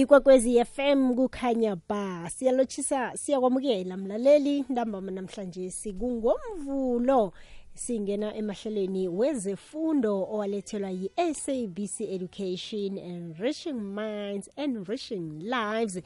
ikwekwezi FM kukhanya ba. Siyalotshisa siyakwamukela mlaleli ntambama namhlanje sikungomvulo singena emahlelweni wezefundo owalethelwa yi-sabc education enriching minds enriching lives.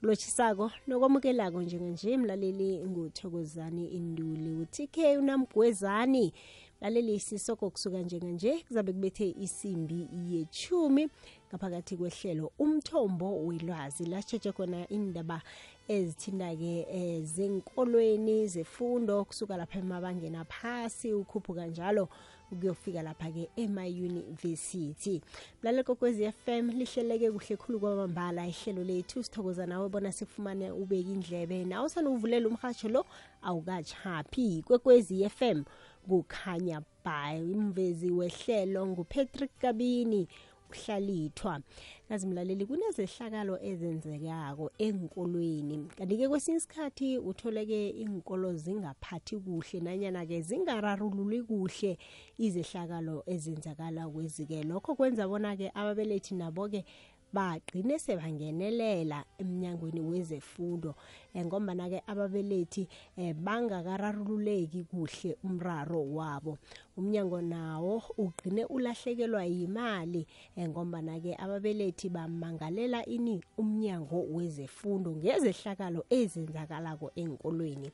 Kulotshisako nokwamukelako njenganje mlaleli nguthokozani induli. Utk unamgwezani. Mlaleli sisoko kusuka njenganje kuzabe kubethe isimbi yechumi ngaphakathi kwehlelo umthombo welwazi. Lashetshe khona indaba ezithinda-ke um zenkolweni zefundo kusuka lapha emabangeni phasi ukhuphuka njalo ukuyofika lapha-ke emayunivesithi. Mlalelo kokwezi FM lihleleke kuhle khulu kwamambala. Ihlelo lethu sithokoza nawe bona sifumane ubeke indlebe. Nawe sanuvulela umhatsho lo awukachaphi kwekwezi FM kukhanya bay umvezi wehlelo ngupatrick kabini uhlalithwa kazi mlaleli kunezehlakalo ezenzekako enkolweni kanti-ke kwesinye isikhathi utholeke iinkolo zingaphathi kuhle nanyana-ke zingararululi kuhle izehlakalo ezenzakala kwezi-ke. Lokho kwenza bona-ke ababelethi nabo-ke bagcine sebangenelela emnyangweni wezefundo. Ngombana-ke ababelethi eh, bangakararululeki kuhle umraro wabo. Umnyango nawo ugcine ulahlekelwa yimali ngombana-ke ababelethi bamangalela ini umnyango wezefundo ngezehlakalo ezenzakalako enkolweni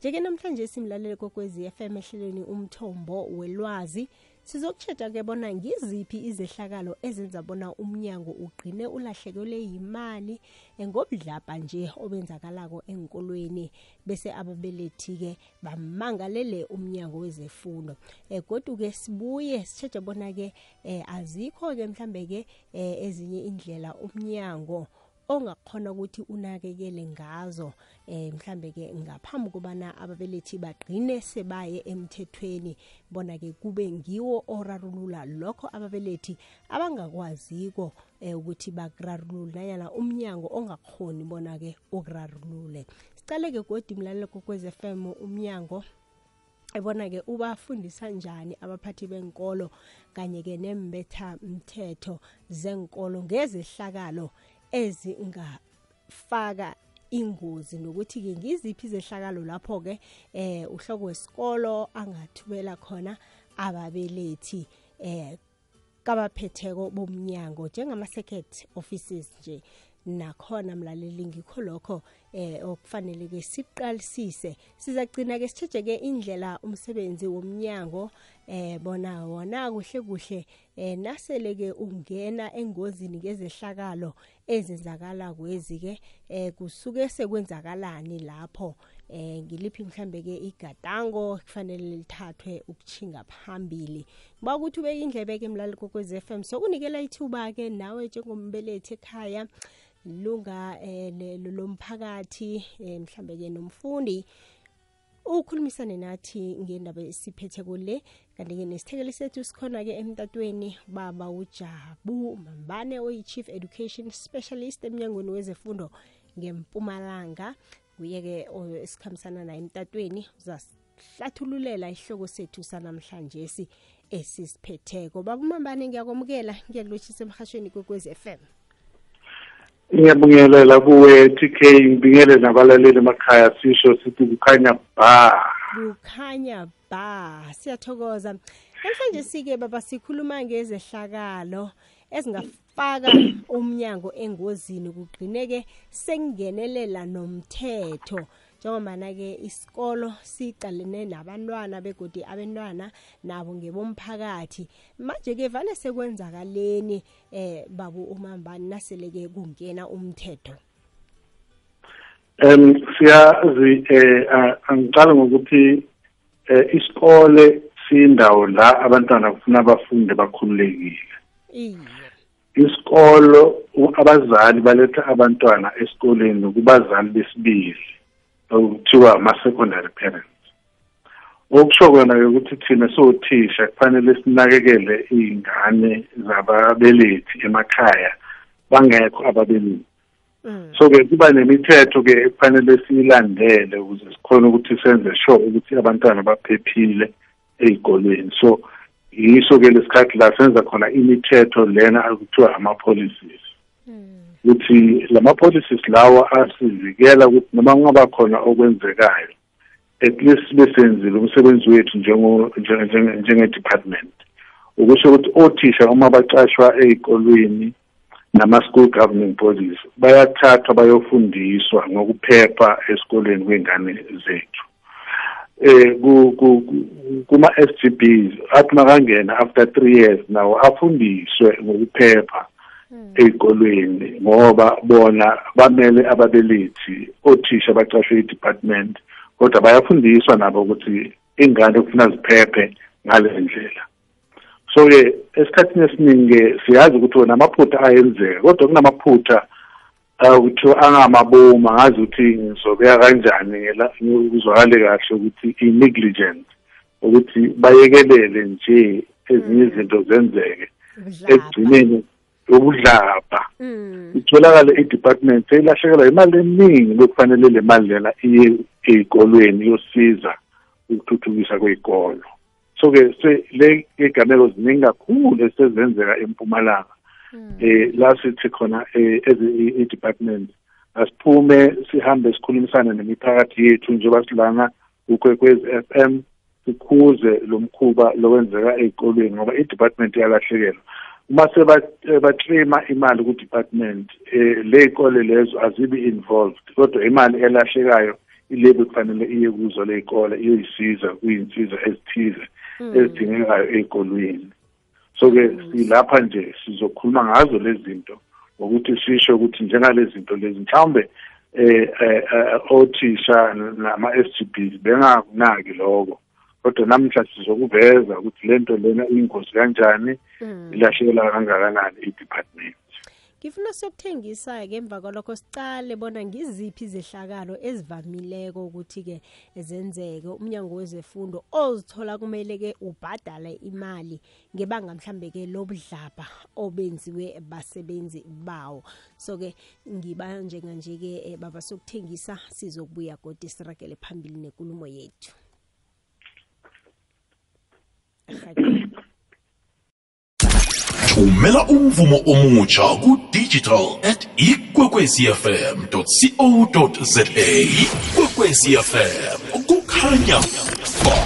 njeke namhlanje simlalele kokwezi FM ehlelweni umthombo welwazi. Sizokutshetsha ke bona ngiziphi izehlakalo ezenza bona umnyango ugqine ulahlekelwe yimali ngobudlapha nje obenzakalako enkolweni bese ababelethi-ke bamangalele umnyango wezefundo. Um kodwa-ke sibuye sitshetshe bona-ke um azikho-ke mhlambe-ke um ezinye indlela umnyango ongakhona ukuthi unakekele ngazo eh mhlambe ke ngaphambi kobana ababelethi bagcine sebaye emthethweni bona ke kube ngiwo orarulula lokho ababelethi abangakwaziko eh, ukuthi bakurarulule nanyana umnyango ongakhoni bona ke ukurarulule. Sicale ke godi mlalelo kokwez FM umnyango ebona ke ubafundisa njani abaphathi benkolo kanye ke nembetha mthetho zenkolo ngezehlakalo ezingafaka ingozi nokuthi-ke ngiziphi izehlakalo lapho-ke eh uhloko wesikolo angathubela khona ababelethi eh kabaphetheko bomnyango njengama-secret offices nje. Nakhona mlaleli ngikho lokho eh okufanele ke siqalisise. Sizagcina ke sitshejeke indlela umsebenzi womnyango eh bona wona kuhle kuhle eh nasele ke ungena engozini ngezehlakalo ezenzakala kwezi ke eh kusuke sekwenzakalani lapho? Eh ngiliphi mhlambe ke igadango kufanele lithathwe ukuchinga phambili? Kuba ukuthi ubeke indlebe ke mlali kokwez FM sokunikela ithuba ke nawe njengombelethi ekhaya lunga eh lomphakathi eh, mhlambe ke nomfundi ukhulumisane nathi ngendaba esiphethe kule kanti-ke nesithekeli sethu sikhona-ke emtatweni baba ujabu mambane oyi-chief education specialist emnyangweni wezefundo ngempumalanga. Kuye-ke esikhambisana naye emtatweni. Uzasihlathululela isihloko sethu sanamhlanje si esisiphetheko. Baba umambane ngiyakwamukela ngiyakulotshisa emhashweni kwekwezi FM ngiyabingelela kuwe TK ngibingelele nabalaleli emakhaya sisho sithi kukhanya ba. Kukhanya ba siyathokoza. Namhlanje sike baba sikhuluma ngezehlakalo ezingafaka umnyango engozini kugcineke sengenelela nomthetho. Njengobana-ke isikolo sicalene nabantwana begodi abantwana nabo ngebomphakathi. Manje-ke vane sekwenzakaleni eh babu umambani nasele-ke kungena umthetho? Um siyazi um angiqala ngokuthi um isikole siyindawo la abantwana kufuna bafunde bakhululekile. Isikolo abazali baletha abantwana esikoleni kubazali besibili. Okuthiwa ama-secondary parents. Okusho kona-ke ukuthi thina siwothisha kufanele sinakekele iy'ngane zababelethi emakhaya bangekho ababelethi so-ke kuba nemithetho-ke kufanele siyilandele ukuze sikhone ukuthi senze sure ukuthi abantwana baphephile ey'kolweni. So yiso-ke lesikhathi la senza khona imithetho lena kuthiwa ama-policies. Ukuthi lama policies lawa asivikela ukuthi noma kungaba khona okwenzekayo at least besenzile umsebenzi wethu njengo njenge department ukusho ukuthi othisha uma bacashwa ezikolweni nama-school governing bodies bayathathwa bayofundiswa ngokuphepha esikoleni kwengane zethu. Eh kuma SGBs athi makangena after 3 years nawo afundiswe ngokuphepha. Ezikolweni ngoba bona bamele ababelethi othisha bacashwe i-department kodwa bayafundiswa nabo ukuthi ingane kufuna ziphephe ngale ndlela. So-ke esikhathini esiningi siyazi ukuthi wona amaphutha ayenzeka kodwa kunamaphutha kuthiwa angamabomu angazi ukuthi ngizobeka kanjani kuzwakale kahle ukuthi i-negligence ukuthi bayekelele nje ezinye izinto zenzeke. Ekugcineni ubudlapha itholakale i-department seyilahlekelwa imali eningi bekufanele le mali lena iye ey'kolweni iyosiza ukuthuthukisa kwey'kolo. So-ke le igameko ziningi kakhulu esezenzeka empumalanga. Eh la sithi khona i-department asiphume sihambe sikhulumisane nemiphakathi yethu njengoba silana ukwekwezi FM sikhuze lo mkhuba lokwenzeka ey'kolweni ngoba i-department iyalahlekelwa. Uma sebaklima imali ku-department eh ley'kole lezo azibi involved kodwa imali elahlekayo ilebe kufanele iye kuzo ley'kole iyoyisiza kuyinsiza ezithize ezidingekayo ey'kolweni. So-ke silapha nje sizokhuluma ngazo lezi zinto ngokuthi sisho ukuthi njengalezi zinto lezi mhlawumbe eh othisha nama-s g bs bengakunaki lokho kodwa namhla sizokuveza ukuthi lento lena iyingozi kanjani ilahlekela kangakanani i-department. Ngifuna sokuthengisa-ke emva kwalokho sicale bona ngiziphi izehlakalo ezivamileko ukuthi-ke zenzeke umnyango wezefundo ozithola kumele-ke ubhadale imali ngebanga mhlambe-ke lobudlapha obenziwe basebenzi bawo. So-ke ngiba njenganje-ke baba sokuthengisa sizokubuya kodwa siragele phambili nenkulumo yethu. Thumela umvumo omutsha ku-digital at ikwekwecfm.co.za ikwekwecfm kukhanya. Ba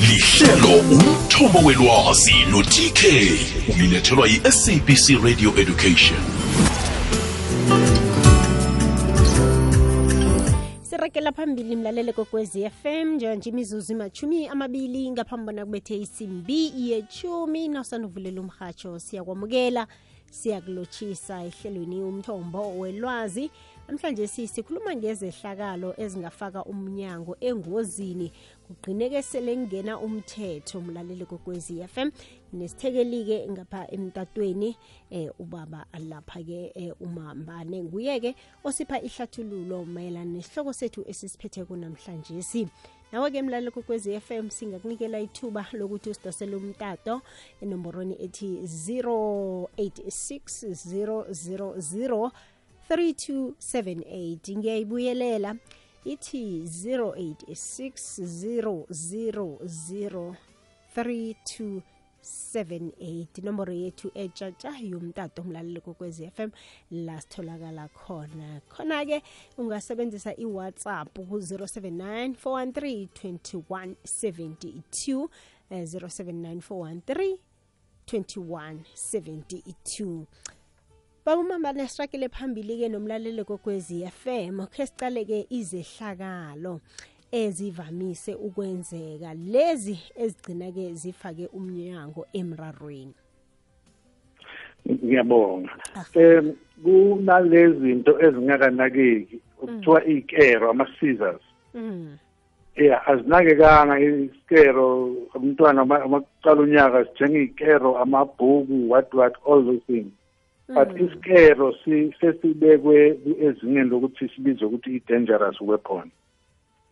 lihlelo umthombo welwazi no-tk ulilethelwa yi-sabc radio education. Sirakela phambili mlalele kokwezi FM njenganje imizuzu imachumi amabili ngaphambi bona kubethe isimbi yechumi nosanda uvulela umhatsho siyakwamukela siyakulotshisa ehlelweni umthombo welwazi namhlanje sikhuluma ngezehlakalo ezingafaka umnyango engozini. Kugqineke sele kungena umthetho mlaleli kokwezi FM nesithekeli-ke ngapha emtatweni eh ubaba lapha-ke eh, umambane nguye-ke osipha ihlathululo mayelana nesihloko sethu esisiphetheko namhlanje si. Nawe-ke mlaleli kokwezi FM singakunikela ithuba lokuthi usidosele umtato enomborweni ethi 086 000 3278 ngiyayibuyelela. Ithi 086000 3278 inomboro yethu etshatsha yomtato umlaleli kokwez FM la sitholakala khona. Khona-ke ungasebenzisa iwhatsapp ku-079 413 2172 079 413 2172 babumambane sirakele phambili-ke nomlaleli kokwezi FM khe sicale-ke izehlakalo ezivamise ukwenzeka. Lezi ezigcina-ke zifake umnyango emrarweni. Ngiyabonga. Um kunalezi zinto ezingakanakeki okuthiwa iy'kero ama-scissors. Ya azinakekanga isikero umntwana amakuqala unyaka sithenga iy'kero amabhuku what what all those things. But isikero sesibekwe ezingeni lokuthi sibizwe ukuthi i-dangerous weapon.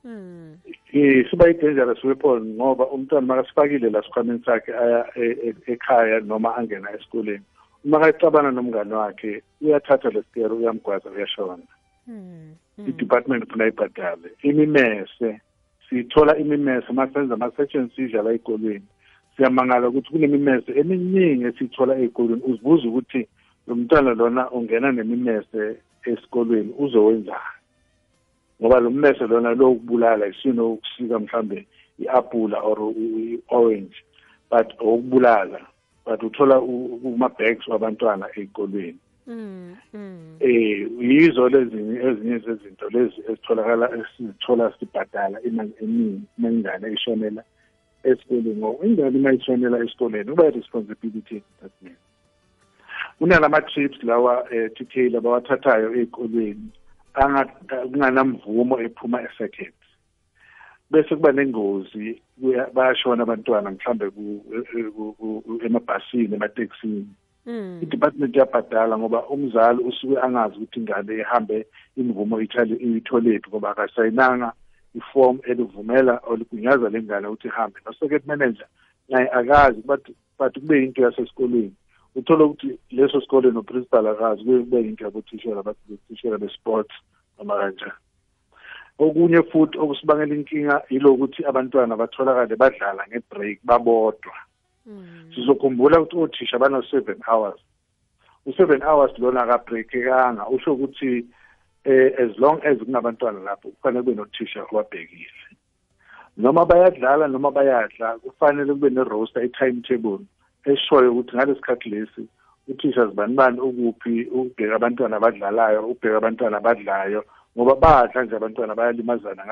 Um siba i-dangerous weapon ngoba umntwana makasifakile la sikhwameni sakhe aya ekhaya noma angena esikoleni uma kacabana nomngane wakhe uyathatha lesikero uyamgwaza uyashona. I-department funa ibhadale imimese sithola imimese masenza ama-search and seizure la ey'kolweni. Siyamangala ukuthi kunemimese eminingi esiyithola ey'kolweni. Uzibuza ukuthi lo mntwana lona ungena nemimese esikolweni uzowenzani ngoba lo mmese lona lo ukubulala isino ukusika mhlambe i-apula or i-orange but okubulala but uthola kuma-bags wabantwana ey'kolweni Mm. mm. eh yizo lezi ezinye zezinto lezi ezitholakala esizithola sibhadala imali eningi mengane ishonela esikoleni ngoba ingane uma ishonela esikoleni kuba responsibility department kunalama trips lawa um TK labawathathayo ey'kolweni kunganamvumo ephuma e-second bese kuba nengozi bayashona abantwana mhlambe emabhasini emateksini Mm. i-department iyabhadala ngoba umzali usuke angazi ukuthi ingane ihambe imvumo itholephi ngoba akasayinanga iform elivumela olugunyaza le ngane ukuthi ihambe. No-circuit manager naye akazi but but kube yinto yasesikolweni uthole ukuthi leso sikole no-principal akazi kuye kube yinto yabothishela bathishela be-sports noma kanjani. Okunye futhi okusibangela inkinga yilokuthi abantwana batholakale badlala nge-break babodwa. Mm. sizokhumbula ukuthi othisha bano-seven hours. U-seven hours lona akabreakekanga. Usho ukuthi eh as long as kunabantwana lapho kufanele kube nothisha obabhekile noma bayadlala noma bayadla kufanele kube ne-roster i-timetable. Eshoyo ukuthi ngalesikhathi lesi uthisha zibani bani ukuphi ubheka abantwana abadlalayo ubheka abantwana abadlayo ngoba badla nje abantwana bayalimazana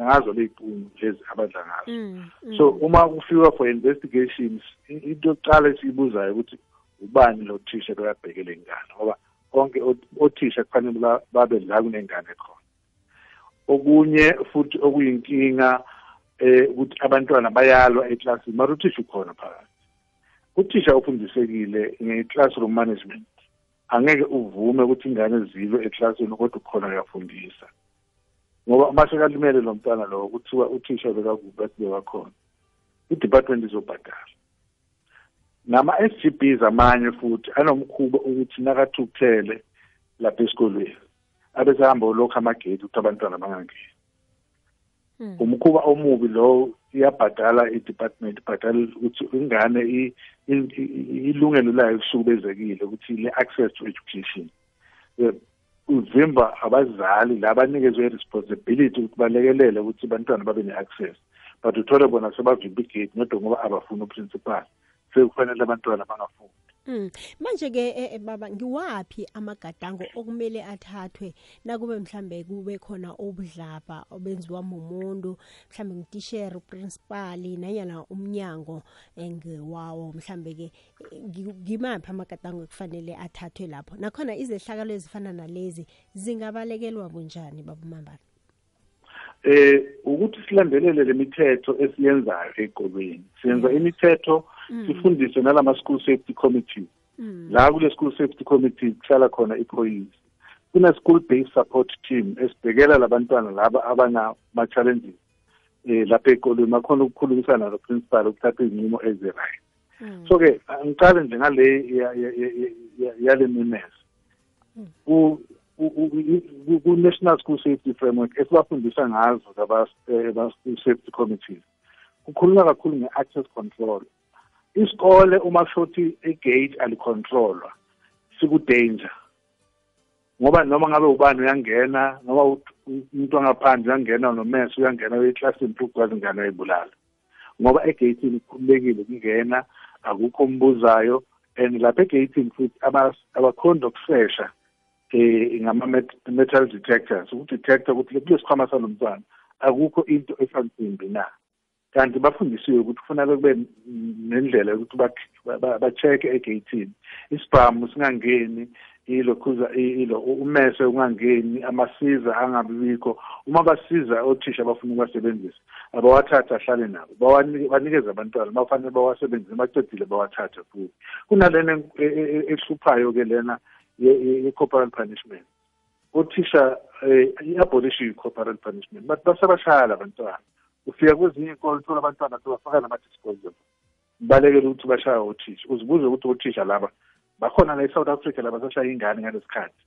ngazo ley'punu lezi abadla ngazo Mm. mm. so uma kufikwa for investigations into yokuqala esiyibuzayo ukuthi ubani lo thisha bekabhekele ingane ngoba konke othisha kufanele ba- babe la kunengane khona okunye futhi okuyinkinga um ukuthi abantwana bayalwa eklasini mara uthisha ukhona phakathi uthisha ofundisekile nge-classroom management angeke uvume ukuthi ingane zilwe eklasini kodwa ukhona uyafundisa ngoba uma sekalimele lo mntwana lo kuthiwa uthisha bekakubi bathi bekakhona i-department izobhadala nama-s g bs amanye futhi anomkhuba ukuthi nakathukuthele lapha esikolweni abesehamba ulokhu amagedi ukuthi abantwana bangangeni. Umkhuba omubi lo iyabhadala i-department ibhadala ukuthi ingane ilungelo layo kusukubezekile ukuthi le-access to education. Uvimba abazali la banikezwe i-responsibility ukuthi balekelele ukuthi abantwana babe ne-access. But uthole bona sebavimba igate nodwa ngoba abafuni uprincipal. Sekufanele abantwana bangafuni Mm. manje ke eh, eh, baba ngiwaphi amagadango okumele athathwe nakube mhlambe kube khona obudlapha obenziwa mumuntu mhlambe ngitishera uprincipal nanyana umnyango engiwawo? Mhlambe ke eh, ngi- ngimaphi amagadango ekufanele athathwe lapho? Nakhona izehlakalo ezifana nalezi zingabalekelwa bunjani babumambala eh ukuthi silandelele lemithetho esiyenzayo ezikolweni siyenza imithetho sifundise nalama school safety committee Mm. la kule school safety committee kuhlala khona iphoyisa kuna school based support team esibhekela labantwana laba abanama-challenges eh lapha ezikolweni bakhona ukukhulumisana no principal ukuthatha izinqumo ezi-right Mm. so ke ngiqale nje ngale ya- ya- ya- ya- yale mimes Mm. ku ku- ku- ku national school safety framework esibafundisa ngazo laba eh, safety committees. Kukhulunywa kakhulu nge-access control. Isikole uma kushothi igate alicontrolwa sikudanger. Ngoba noma ngabe ubani uyangena noma umuntu wangaphandle uyangena nomese uyangena eklasini futhi kwazi ingane ayibulala ngoba egeyithini kukhululekile kungena akukho ombuzayo and lapha egeyithini futhi aba- abakhonda ukusesha eh ngama-metal detectors ukudetector ukuthi kule sikhwama salo mntwana akukho into esansimbi na? Kanti bafundisiwe ukuthi kufanele kube nendlela yokuthi bak- ba- ba-check-e egeyithini. Isibhamu singangeni ilokhuza ilo umese ungangeni amasiza angabibikho. Uma basiza othisha abafuna ukuwasebenzisa abawathathe ahlale nabo Bawani- banikeze abantwana bafanele bawasebenzise bacedile bawathathe futhi. Kunalena e- e- e- ehluphayo-ke lena ye- ye- ye-corporal punishment. Othisha um i-abolishiwe i-corporal punishment. But basebashayala abantwana ufika kwezinye iy'kole uthola abantwana sebafaka nama-disposal balekele ukuthi bashaya othisha uzibuze ukuthi othisha laba. Bakhona la e-south africa la basashaya ingane ngalesikhathi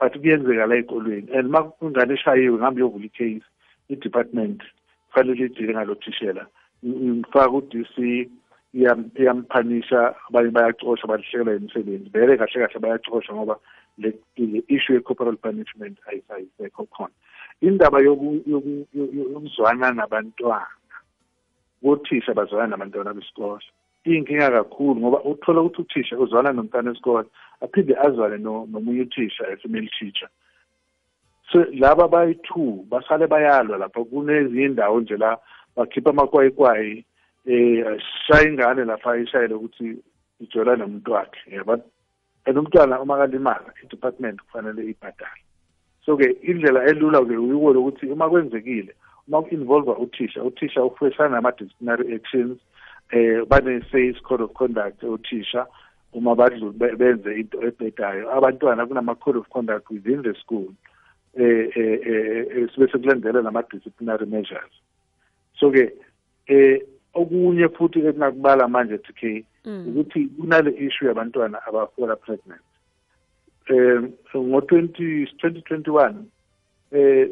but kuyenzeka la ey'kolweni and uma ingane eshayiwe ngihambe yovula i-case i-department kufanele ngalo thishela. Ngifaka u-dc iyamphanisha abanye bayacosha balihlekela imisebenzi. Vele kahle kahle bayacosha ngoba le issue ye-corporal punishment ayisekho khona. Indaba yokuzwana nabantwana kothisha bazwana nabantwana besikolo iyinkinga kakhulu ngoba uthola ukuthi uthisha uzwana nomntwana wesikolo aphinde azwane nomunye uthisha a-female teacher. So laba bayi-two basale bayalwa lapho kunezinye indawo nje la bakhipha amakwayikwayi eh shaya ingane lapha ishayele ukuthi ijola nomuntu wakhe yaba and umntwana uma kalimala i-department kufanele ibhadale. So-ke indlela elula ke uyiko lokuthi uma kwenzekile uma ku-involve uthisha uthisha ufeshana nama-disciplinary actions eh bane-says code of conduct othisha uma badlule benze into ebhedayo. Abantwana kunama-code of conduct within the school eh eh eh sibe sekulandela nama-disciplinary measures. So-ke eh okunye futhi ekungakubala manje TK mm. ukuthi kunale issue yabantwana abafola pregnant um ngo 20 2021 eh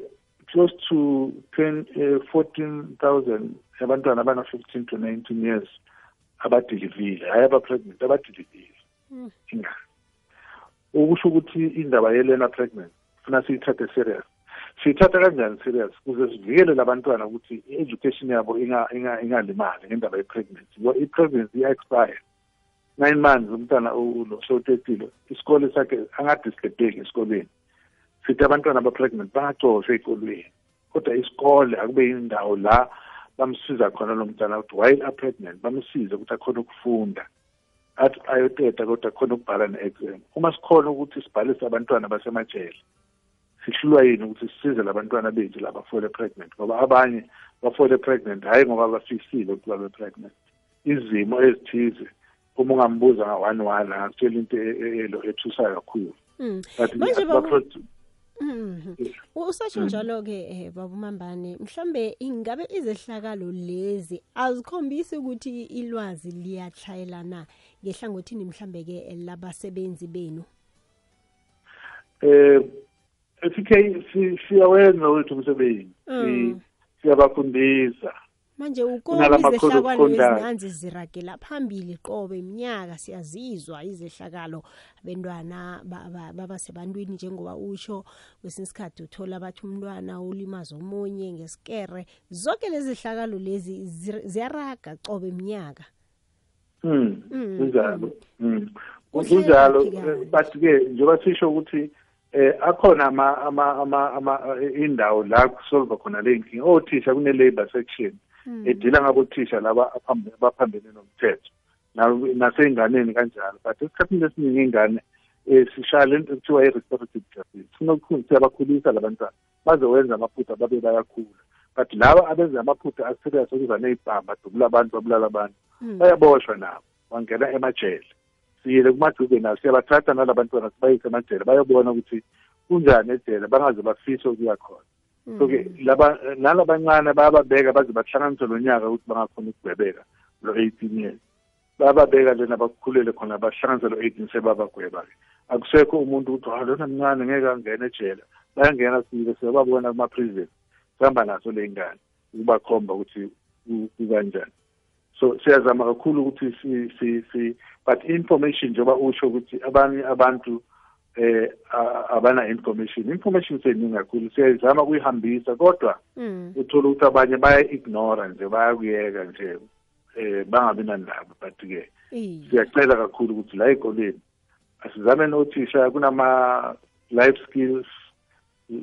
close to 10 14000 abantwana abana 15 to 19 years abadilivile hayi aba pregnant abadilivile mm. ingane ukusho ukuthi indaba yelena pregnant funa siyithathe serious siyithatha kanjani serious kuze sivikele labantwana ukuthi i-education yabo ingalimali ngendaba ye-pregnancy i-pregnancy iya-expire. Nine months umntwana sowutetile isikole sakhe angadisturbeki esikolweni. Sithi abantwana ba-pregnant bangacoshwa ey'kolweni kodwa isikole akube yindawo la bamsiza khona lo mntwana ukuthi while a-pregnant bamsize ukuthi akhone ukufunda athi ayoteta kodwa akhona ukubhala ne-exam. Uma sikhona ukuthi sibhalise abantwana basemajele sihlulwa yini ukuthi sisize labantwana bethu labafole pregnant ngoba abanye bafole pregnant hhayi ngoba bafisile ukuthi babe pregnant izimo ezithize uma ungambuza nga-one one angasitshela into e, e, elo ethusayo kakhulu hmm. but Mhm. Usasho njalo-ke eh baba uMambane mhlambe ingabe izehlakalo lezi azikhombisi ukuthi ilwazi liyachayelana ngehlangothini mhlambe ke labasebenzi benu Eh FK siyawenza wethu umsebenzi mm. siyabafundisa manje ukonke izehlakalo ezinanzi ziragela phambili qobe iminyaka siyazizwa izehlakalo. Abantwana baba sebantwini njengoba usho kwesinye isikhathi uthola bathi umntwana ulimaza omunye ngesikere. Zonke lezi hlakalo lezi ziyaraga qobe iminyaka mm, mm kunjalo. Kunjalo but ke njengoba sisho ukuthi eh akhona ama ama ama, ama indawo la kusolva khona le nkinga othisha kune labor section hmm. edila ngabothisha laba abaphambene nomthetho. Naseyinganeni kanjalo but esikhathini esiningi ingane eh sishaya lento kuthiwa i-restorative justice. Funa siyabakhulisa labantwana bazowenza amaphutha babe bayakhula. But laba abenza amaphutha aserious okuza ney'bhamba adubula abantu babulala abantu. Hmm. bayaboshwa nabo bangena emajele. Siyele kumadube nawo siyabathatha nalabantwana sibayise emajele bayobona ukuthi kunjani ejele bangaze bafise ukuya khona. So-ke mm. laba nalabancane bayababeka baze bahlanganise lo nyaka ukuthi bangakhona ukugwebeka lo eighteen years. Bayababeka lena bakukhulele khona bahlanganise lo eighteen sebabagweba-ke akusekho umuntu ukuthi ha lona mncane ngeke angene ejele. Bayangena sile siyababona kuma-prison sihamba naso le ngane ukubakhomba ukuthi kukanjani. So siyazama kakhulu ukuthi si si si but information njengoba usho ukuthi abanye abantu eh abana information information seningi kakhulu. Siyazama kuyihambisa kodwa mm. uthola ukuthi abanye baya ignore nje bayakuyeka nje eh bangabi nandaba. But ke siyacela kakhulu ukuthi la ezikoleni asizame nothisha kunama life skills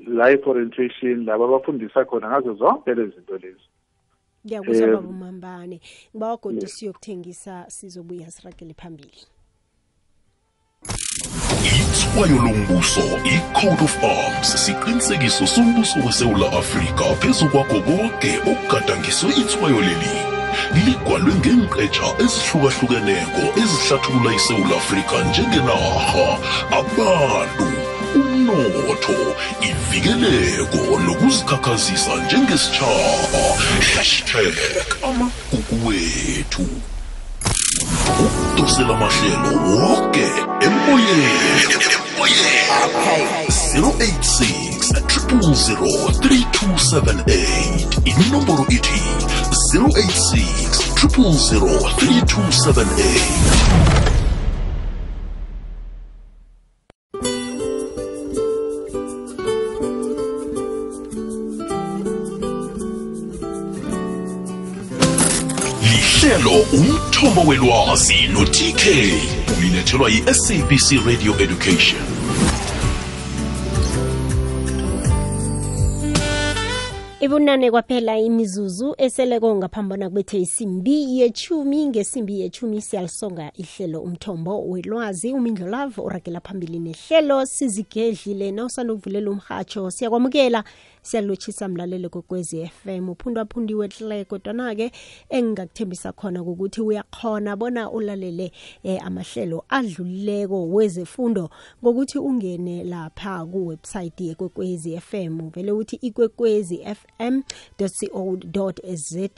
life orientation laba abafundisa khona ngazo zonke lezi zinto lezi. Ngiyakuzwa baba umambane. Ngiba wagodi siyokuthengisa sizobuya siragele phambili. Ithwayo lombuso i-code of arms siqinisekiso sombuso wesewula afrika. Phezu kwakho konke okugadangiswe ithwayo leli ligwalwe ngenqetsha ezihlukahlukeneko ezihlathulula isewula afrika njengenarha abantu. Umnotho ivikeleko nokuzikhakhazisa njengesitshaba hashtag amagugu wethu ukudosela amahlelo woke emoyeni 086 3278 inomboro ithi 086 3278 lihlelo umthombo welwazi no-tk ulilethelwa yi-sabc radio education. Ibunane kwaphela imizuzu eseleko ngaphambona kubethe isimbi yechumi ngesimbi yechumi siyalisonga ihlelo umthombo welwazi. Umindlo umindlolavu uragela phambili nehlelo sizigedlile nawusanokuvulela umhatsho siyakwamukela siyalotshisa mlalelo kokwezi FM uphundwaphundiwe hle kodwana-ke engingakuthembisa khona ukuthi uyakhona bona ulalele eh, amahlelo adlulileko wezefundo ngokuthi ungene lapha kuwebsite yekwekwezi FM vele uthi ikwekwezi fm co za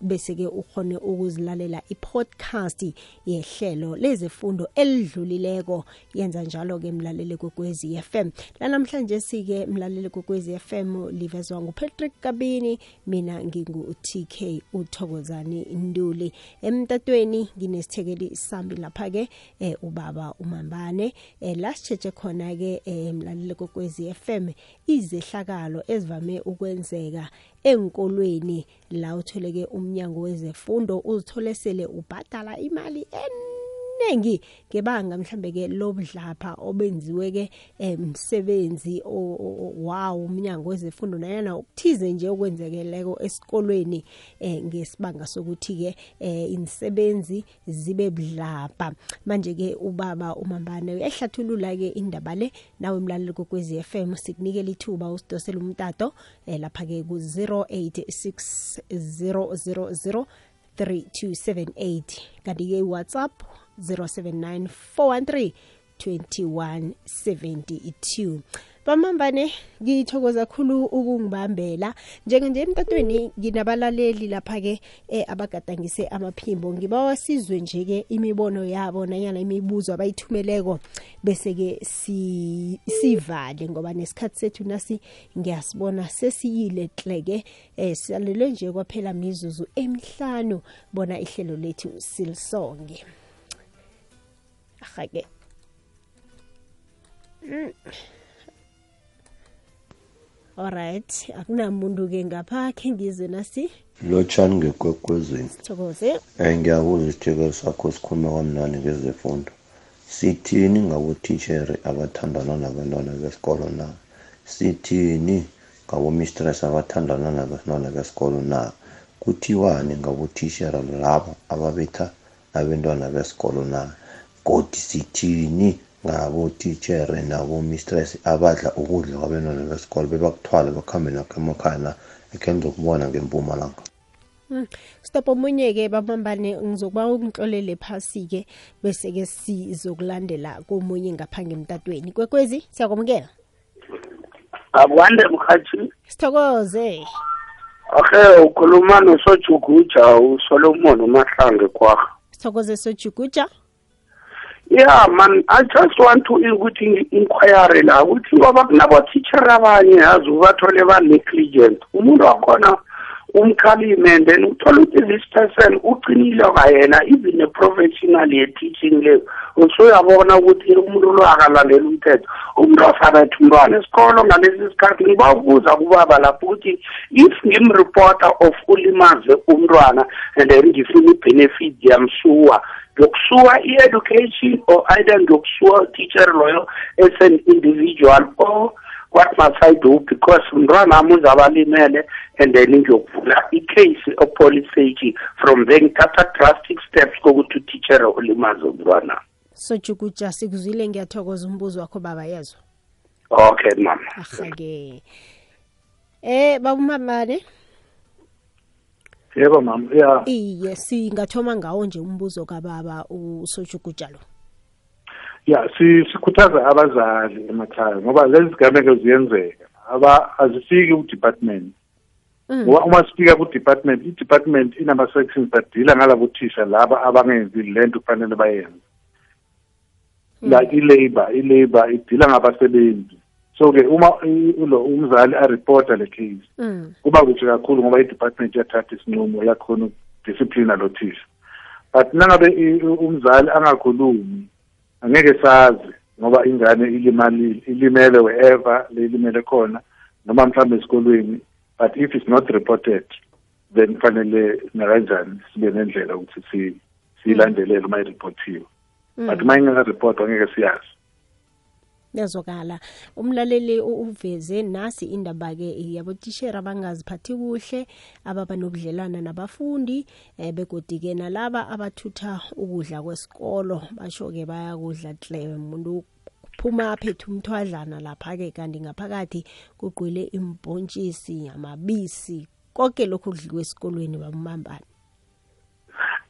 bese-ke ukhone ukuzilalela i-podcast yehlelo lezefundo elidlulileko. Yenza njalo-ke mlaleli kwekwezi FM lanamhlanje sike mlaleli kwekwezi FM livezwa ngupatrick kabini mina ngingu-tk uthokozani nduli. Emtatweni nginesithekeli sambi lapha-ke eh, ubaba umambane. Eh, la sitshetshe khona-ke eh, mlaleli kokwezi FM izehlakalo ezivame ukwenzeka enkolweni la utholeke umnyango wezefundo uzithole sele ubhadala imali en eningi ngebanga mhlambe ke lobudlapha obenziwe ke umsebenzi wow umnyango wezefundo nayana ukuthize nje okwenzekeleko esikolweni eh ngesibanga sokuthi ke eh insebenzi zibe budlapha. Manje ke ubaba umambane uyahlathulula ke indaba le nawe mlaleli kokwezi FM sikunikela ithuba usidosela umtato eh lapha ke ku 086000 3278 kanti ke WhatsApp 079 2172 bamambane ngithokoza kakhulu ukungibambela. Njenge emtatweni nginabalaleli lapha-ke eh, abagadangise amaphimbo. Ngibawa sizwe nje-ke imibono yabo nanyana imibuzo abayithumeleko bese-ke si, sivale ngoba nesikhathi sethu nasi ngiyasibona sesiyile hle-ke eh, sisalelwe nje kwaphela mizuzu emihlanu. Bona ihlelo lethu silisonge ahake mm. alright akunamuntu ke ngapha khe ngizwe nasi. Lotshani ngekwekwezini thokoze um ngiyakuza isithekelo sakho sikhulume kwamnani ngezefundo. Sithini ngabotitshere abathandana nabantwana besikolo na? Sithini ngabomistress abathandana nabantwana besikolo na? Kuthiwani ngabotitshere labo ababetha abentwana besikolo na godi sithini ngabotitshere nabomistress abadla ukudla kwabenwana besikolo bebakuthwala bakhambe nakho emakhaya na ekhe ngempuma ngempumalanga. Hmm. stop omunye-ke bamambane ngizokuba ungihlolele phasi-ke bese-ke sizokulandela komunye ngaphange emtatweni kwekwezi siyakwamukela? Akwande mkhathi. Sithokoze. Okay ukhuluma nosojuguja usolomon umahlange kwaha sithokoze sojuguja yeah man i just want to ukuthi inquire la ukuthi ngoba kunabo-teacher abanye yazi ubathole ba-negligent. Umuntu wakhona umkhalime and then uthola ukuthi this person ucinile kwayena even ne-professional ye-teaching le usuyabona ukuthi umuntu lo akalandela umthetho. Umuntu osabetha umntwana esikolo ngalesi sikhathi ngibawubuza kubaba lapho ukuthi if ngimreporter of ulimaze umntwana and then ngifuna i-benefit yamsuwa ngiyokusuwa i-education or either ngiyokusuwa teacher loyo as an individual or what must I do? Because mntwana wami uzabalimele and then ngiyokuvula i-case o-police stage from then ngithatha drastic steps kokuthi uteacher ulimaze umntwana. Sojuguja sikuzwile ngiyathokoza umbuzo wakho baba yezwa okay mama ahake eh babumamane yebo mama ya. Iye singathoma ngawo nje umbuzo kababa usojukuja lo ya si- sikhuthaza abazali emakhaya ngoba lezi zigameko ziyenzeka. Aba azifiki ku-department. Mm. ngoba uma sifika ku-department i-department inama-sections badila ngalabo thisha laba abangenzi le nto kufanele bayenze. Like i-labour i-labour idila ngabasebenzi. So ke uma ulo umzali areporta le case Mm. kuba kuhle kakhulu ngoba i-department iyathatha isinqumo yakhona ukudisciplina lo thisha. But nangabe umzali angakhulumi angeke sazi ngoba ingane ilimali ilimele wherever lelimele khona noma mhlawumbe esikolweni. But if it's not reported then kufanele nakanjani sibe nendlela ukuthi si- siyilandelele uma iripotiwe but uma ingakaripotwa angeke siyazi. Yazokala umlaleli u- uveze nasi indaba-ke yabotishera abangaziphathi kuhle ababa nobudlelwana nabafundi um begodi-ke nalaba abathutha ukudla kwesikolo. Basho-ke bayakudla hle umuntu kuphuma aphethe umthwadlana lapha-ke kanti ngaphakathi kugqwele imbontshisi amabisi konke lokhu kudliwa esikolweni bamambane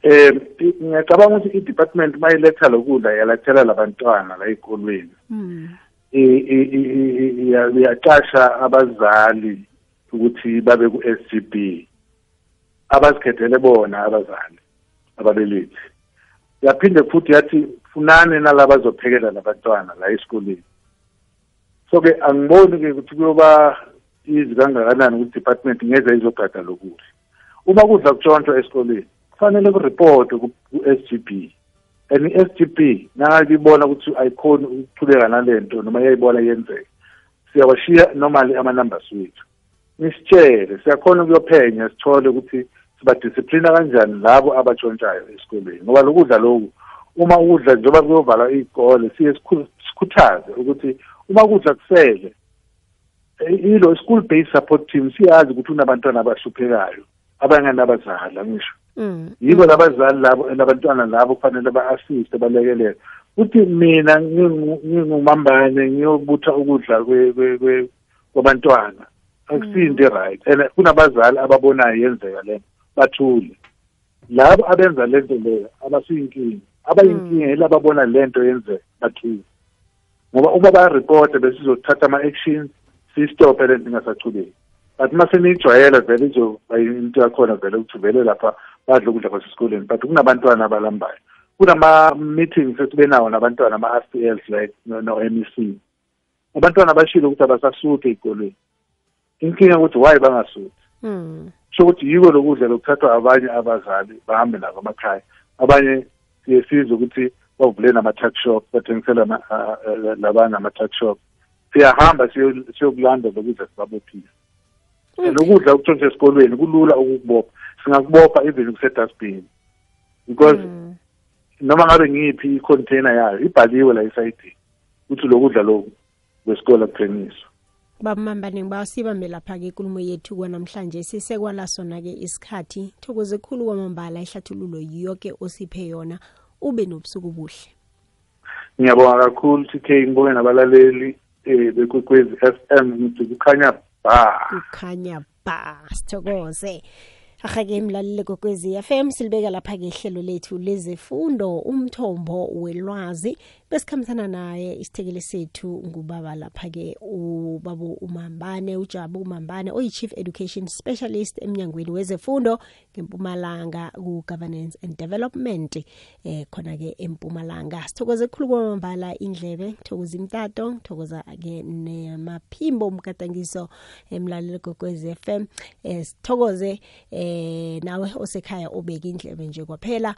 eh ngiyacabanga ukuthi i-department mayiletha lokudla yalethela labantwana la ezikolweni mm. i- i- i- i- iya- iyaqasha abazali ukuthi babe ku-SGB abazikhethele bona abazali ababelethi yaphinde futhi yathi funani nalaba bazophekela labantwana la esikoleni. So ke angiboni ke ukuthi kuyoba izi kangakanani ukuthi department ngeze izogada lokudla uma kudla kutshontshwa esikoleni kufanele kuripotwe ku-SGB and i-SGB nakibona ukuthi ayikhoni ukuqhubeka nalento noma iyayibona yenzeka siyawashiya normally ama-numbers wethu. Nisitshele siyakhona ukuyophenya sithole ukuthi sibadisiplina kanjani labo abatshontshayo esikoleni ngoba lokudla lokhu uma ukudla njengoba kuyovalwa iy'kole siye sikhu- sikhuthaze ukuthi uma kudla kusele ilo school based support team siyazi ukuthi kunabantwana abahluphekayo abanganabazali angisho. Yibo labazali labo labantwana labo kufanele ba-assiste balekelele. Kuthi mina ngingu- ngingumambane ngiyobutha ukudla kwabantwana. Akusinto i-right and kunabazali ababonayo yenzeka lento bathule. Labo abenza lento leyo abasiyinkinga. Abayinkinga yilabo ababona lento yenzeka bathule. Ngoba uma bayaripota besizothatha ama-actions siyistophe lento ingasachubeki but uma seniyijwayela vele izoba into yakhona vele ukuthi vele lapha badle ukudla kwasesikoleni but kunabantwana abalambayo. Kunama-meetings esibe nawo nabantwana ama-r like no-m e c. Abantwana bashile ukuthi abasasuthi ey'kolweni. Inkinga ukuthi why bangasuthi so sho ukuthi yiko lokudla lokuthathwa abanye abazali bahambe nako amakhaya abanye siye sizwe ukuthi bavule nama-tuck shop bathengisela ama- a- a- labanye ama-tuck shop siyahamba siyo- siyokulanda lokudla sibabophile and ukudla okuntshontsha esikolweni kulula ukukubopha. Singakubopha even kusedustbin. Because Mm. noma ngabe ngiyiphi i-container yayo ibhaliwe la esayidini ukuthi lokudla lokhu kwesikole akuthengiswa bamambane bawasibambe lapha-ke inkulumo yethu kwanamhlanje. Sisekwala sona-ke isikhathi. Thokoze khulu kwamambala ihlathululo yoke osiphe yona. Ube nobusuku buhle ngiyabonga kakhulu tk ngibonge nabalaleli um bekwekwezi f m. Ngithi kukhanya ba kukhanya ba sithokoze ahake mlaleli kokwezi FM silibeka lapha ke ihlelo lethu lezefundo umthombo welwazi. Besikhambisana naye isithekele sethu ngubaba lapha ke ubaba umambane ujabu umambane oyi-chief education specialist emnyangweni wezefundo ngempumalanga ku-governance and development eh khona ke empumalanga. Sithokoze kukhulu kwamambala indlebe ngithokoza imtato ngithokoza ke nemaphimbo umgadangiso emlaleli gokwez FM eh sithokoze eh nawe osekhaya obeka indlebe nje kwaphela.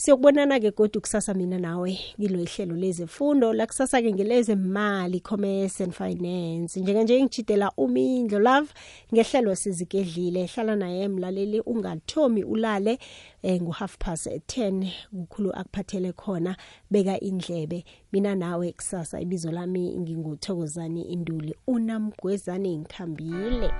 Siyokubonana ke kodwa kusasa mina nawe kilo ihlelo lezefundo. La kusasa ke ngelezemali commerce and finance. Njenganje ngijidela umindlo love ngehlelo sizigedlile. Hlala naye mlaleli ungathomi ulale eh, ngu half past 10 kukhulu akuphathele khona. Beka indlebe. Mina nawe kusasa ibizo lami nginguthokozani induli. Unamgwezane ngikhambile